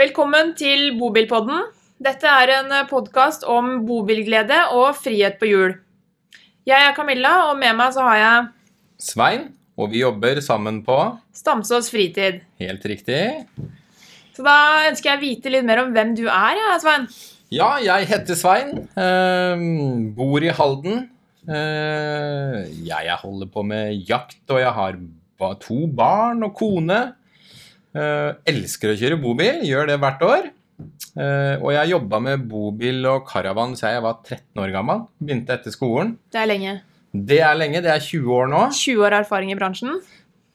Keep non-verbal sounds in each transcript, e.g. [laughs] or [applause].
Velkommen til Bobilpodden. Dette er en podkast om bobilglede og frihet på hjul. Jeg er Camilla, og med meg så har jeg Svein, og vi jobber sammen på Stamsås fritid. Helt riktig. Så da ønsker jeg å vite litt mer om hvem du er, ja, Svein. Ja, jeg heter Svein. eh, bor i Halden. Eh, jeg holder på med jakt, og jeg har to barn og kone. Eh, elsker å kjøre bobil, gjør det hvert år. Uh, og jeg jobba med bobil og caravan siden jeg var 13 år gammel. Begynte etter skolen. Det er lenge. Det er lenge, det er 20 år nå. 20 år erfaring i bransjen.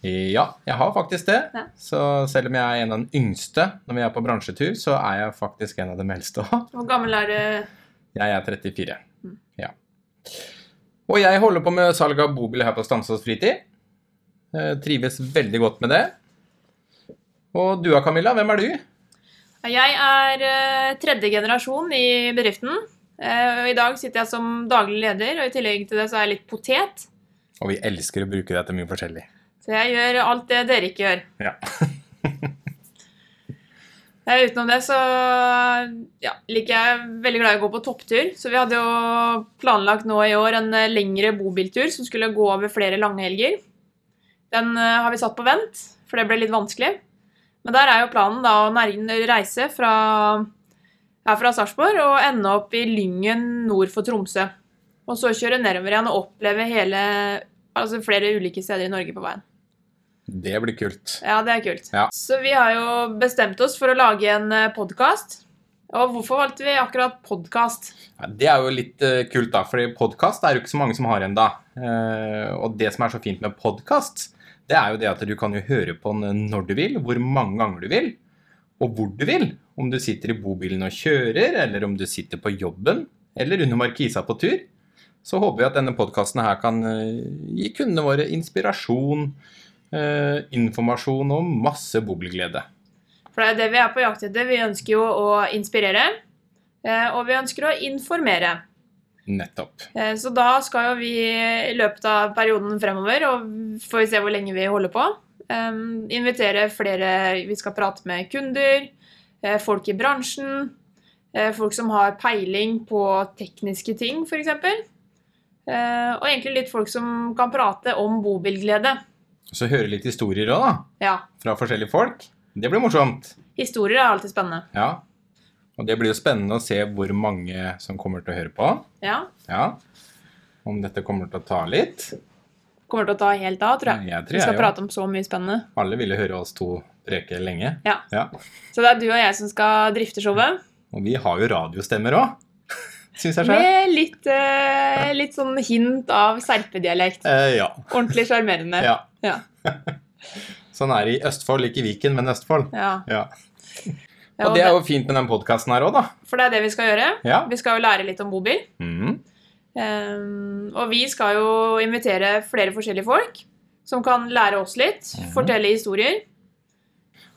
Ja, jeg har faktisk det. Ja. Så selv om jeg er en av den yngste når vi er på bransjetur, så er jeg faktisk en av de eldste òg. Hvor gammel er du? Jeg er 34. Mm. Ja. Og jeg holder på med salg av bobil her på Stamsås fritid. Uh, Trives veldig godt med det. Og du da, Camilla, hvem er du? Jeg er eh, tredje generasjon i bedriften. Eh, og I dag sitter jeg som daglig leder, og i tillegg til det så er jeg litt potet. Og vi elsker å bruke det til mye forskjellig. Så jeg gjør alt det dere ikke gjør. Ja. [laughs] Eh, Utenom det så ja, liker jeg veldig glad i å gå på topptur. Så vi hadde jo planlagt nå i år en lengre bobiltur som skulle gå over flere langhelger. Den har vi satt på vent, for det ble litt vanskelig. Men der er jo planen da å reise fra, her fra Sarpsborg og ende opp i Lyngen nord for Tromsø. Og så kjøre nedover igjen og oppleve hele, altså flere ulike steder i Norge på veien. Det blir kult. Ja, det er kult. Ja. Så vi har jo bestemt oss for å lage en podkast. Og hvorfor valgte vi akkurat podkast? Ja, det er jo litt uh, kult, da, fordi podkast er jo ikke så mange som har ennå. og det som er så fint med podkast, det er jo det at du kan jo høre på den når du vil, hvor mange ganger du vil, og hvor du vil. Om du sitter i bobilen og kjører, eller om du sitter på jobben, eller under markisa på tur. Så håper vi at denne podkasten her kan eh, gi kundene våre inspirasjon, eh, informasjon og masse bobilglede. For det er det vi er på jakt etter. Vi ønsker jo å inspirere, eh, og vi ønsker å informere. Nettopp. Eh, Så da skal jo vi i løpet av perioden fremover, og får vi se hvor lenge vi holder på, eh, invitere flere Vi skal prate med kunder, eh, folk i bransjen, eh, folk som har peiling på tekniske ting, f.eks. Og egentlig litt folk som kan prate om bobilglede. Så høre litt historier òg, da. Ja. Fra forskjellige folk. Det blir morsomt. Historier er alltid spennende. Ja. Og det blir jo spennende å se hvor mange som kommer til å høre på. Ja. Ja. Om dette kommer til å ta litt. Kommer til å ta helt av, tror jeg. Jeg tror Vi skal jeg prate om så mye spennende. Alle ville høre oss to preke lenge. Ja. Ja. Så det er du og jeg som skal drifte showet. Og vi har jo radiostemmer òg. [laughs] Med litt, eh, litt sånn hint av serpedialekt. Eh, ja. Ordentlig sjarmerende. ja. Ja. [laughs] Sånn er det i Østfold, ikke Viken, men Østfold. Ja. Ja. Og det er jo fint med den podkasten her òg, da. For det er det vi skal gjøre. Ja. Vi skal jo lære litt om bobil. Mm. Um, og vi skal jo invitere flere forskjellige folk som kan lære oss litt, mm. fortelle historier.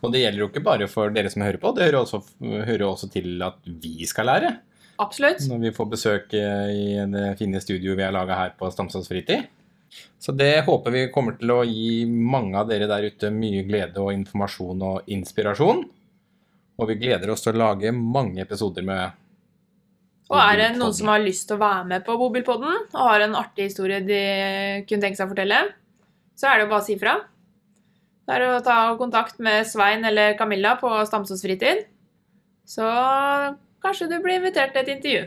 Og det gjelder jo ikke bare for dere som hører på, det hører også, hører også til at vi skal lære. Absolutt. Når vi får besøk i det fine studioet vi har laga her på Stamsås fritid. Så det håper vi kommer til å gi mange av dere der ute mye glede og informasjon og inspirasjon. Og vi gleder oss til å lage mange episoder med Og er det noen som har lyst til å være med på Bobilpodden og har en artig historie de kunne tenke seg å fortelle, så er det jo bare å si fra. Det er å ta kontakt med Svein eller Camilla på Stamsås fritid. Så kanskje du blir invitert til et intervju.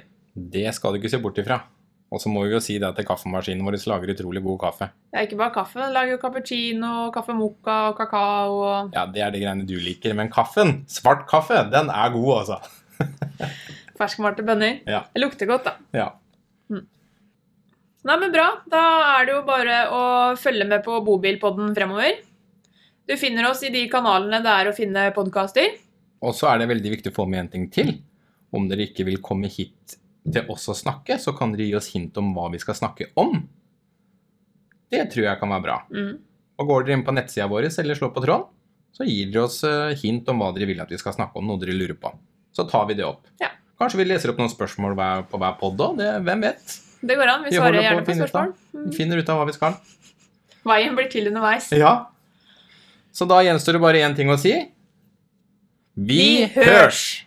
Det skal du ikke se bort ifra. Og så må vi jo si det at kaffemaskinen vår lager utrolig god kaffe. Det er ikke bare kaffe. Den lager jo cappuccino, kaffe mocca og kakao og Ja, det er de greiene du liker. Men kaffen, svart kaffe, den er god, altså. [laughs] ferskmalte bønner. Ja. Det lukter godt, da. Ja. Nei, men bra. Da er det jo bare å følge med på Bobilpodden fremover. Du finner oss i de kanalene det er å finne podkaster. Og så er det veldig viktig å få med en ting til. Om dere ikke vil komme hit til oss å snakke, så kan dere gi oss hint om hva vi skal snakke om. Det tror jeg kan være bra. Mm. Og går dere inn på nettsida vår eller slår på tråden, så gir dere oss eh, hint om hva dere vil at vi skal snakke om, noe dere lurer på. Så tar vi det opp. Ja. Kanskje vi leser opp noen spørsmål på hver pod òg. Hvem vet? Det går an. Vi Vi svarer holder på gjerne på finne ut av. spørsmål. Vi finner ut av hva vi skal. Veien blir til underveis. Ja. Så da gjenstår det bare én ting å si. Vi hørs!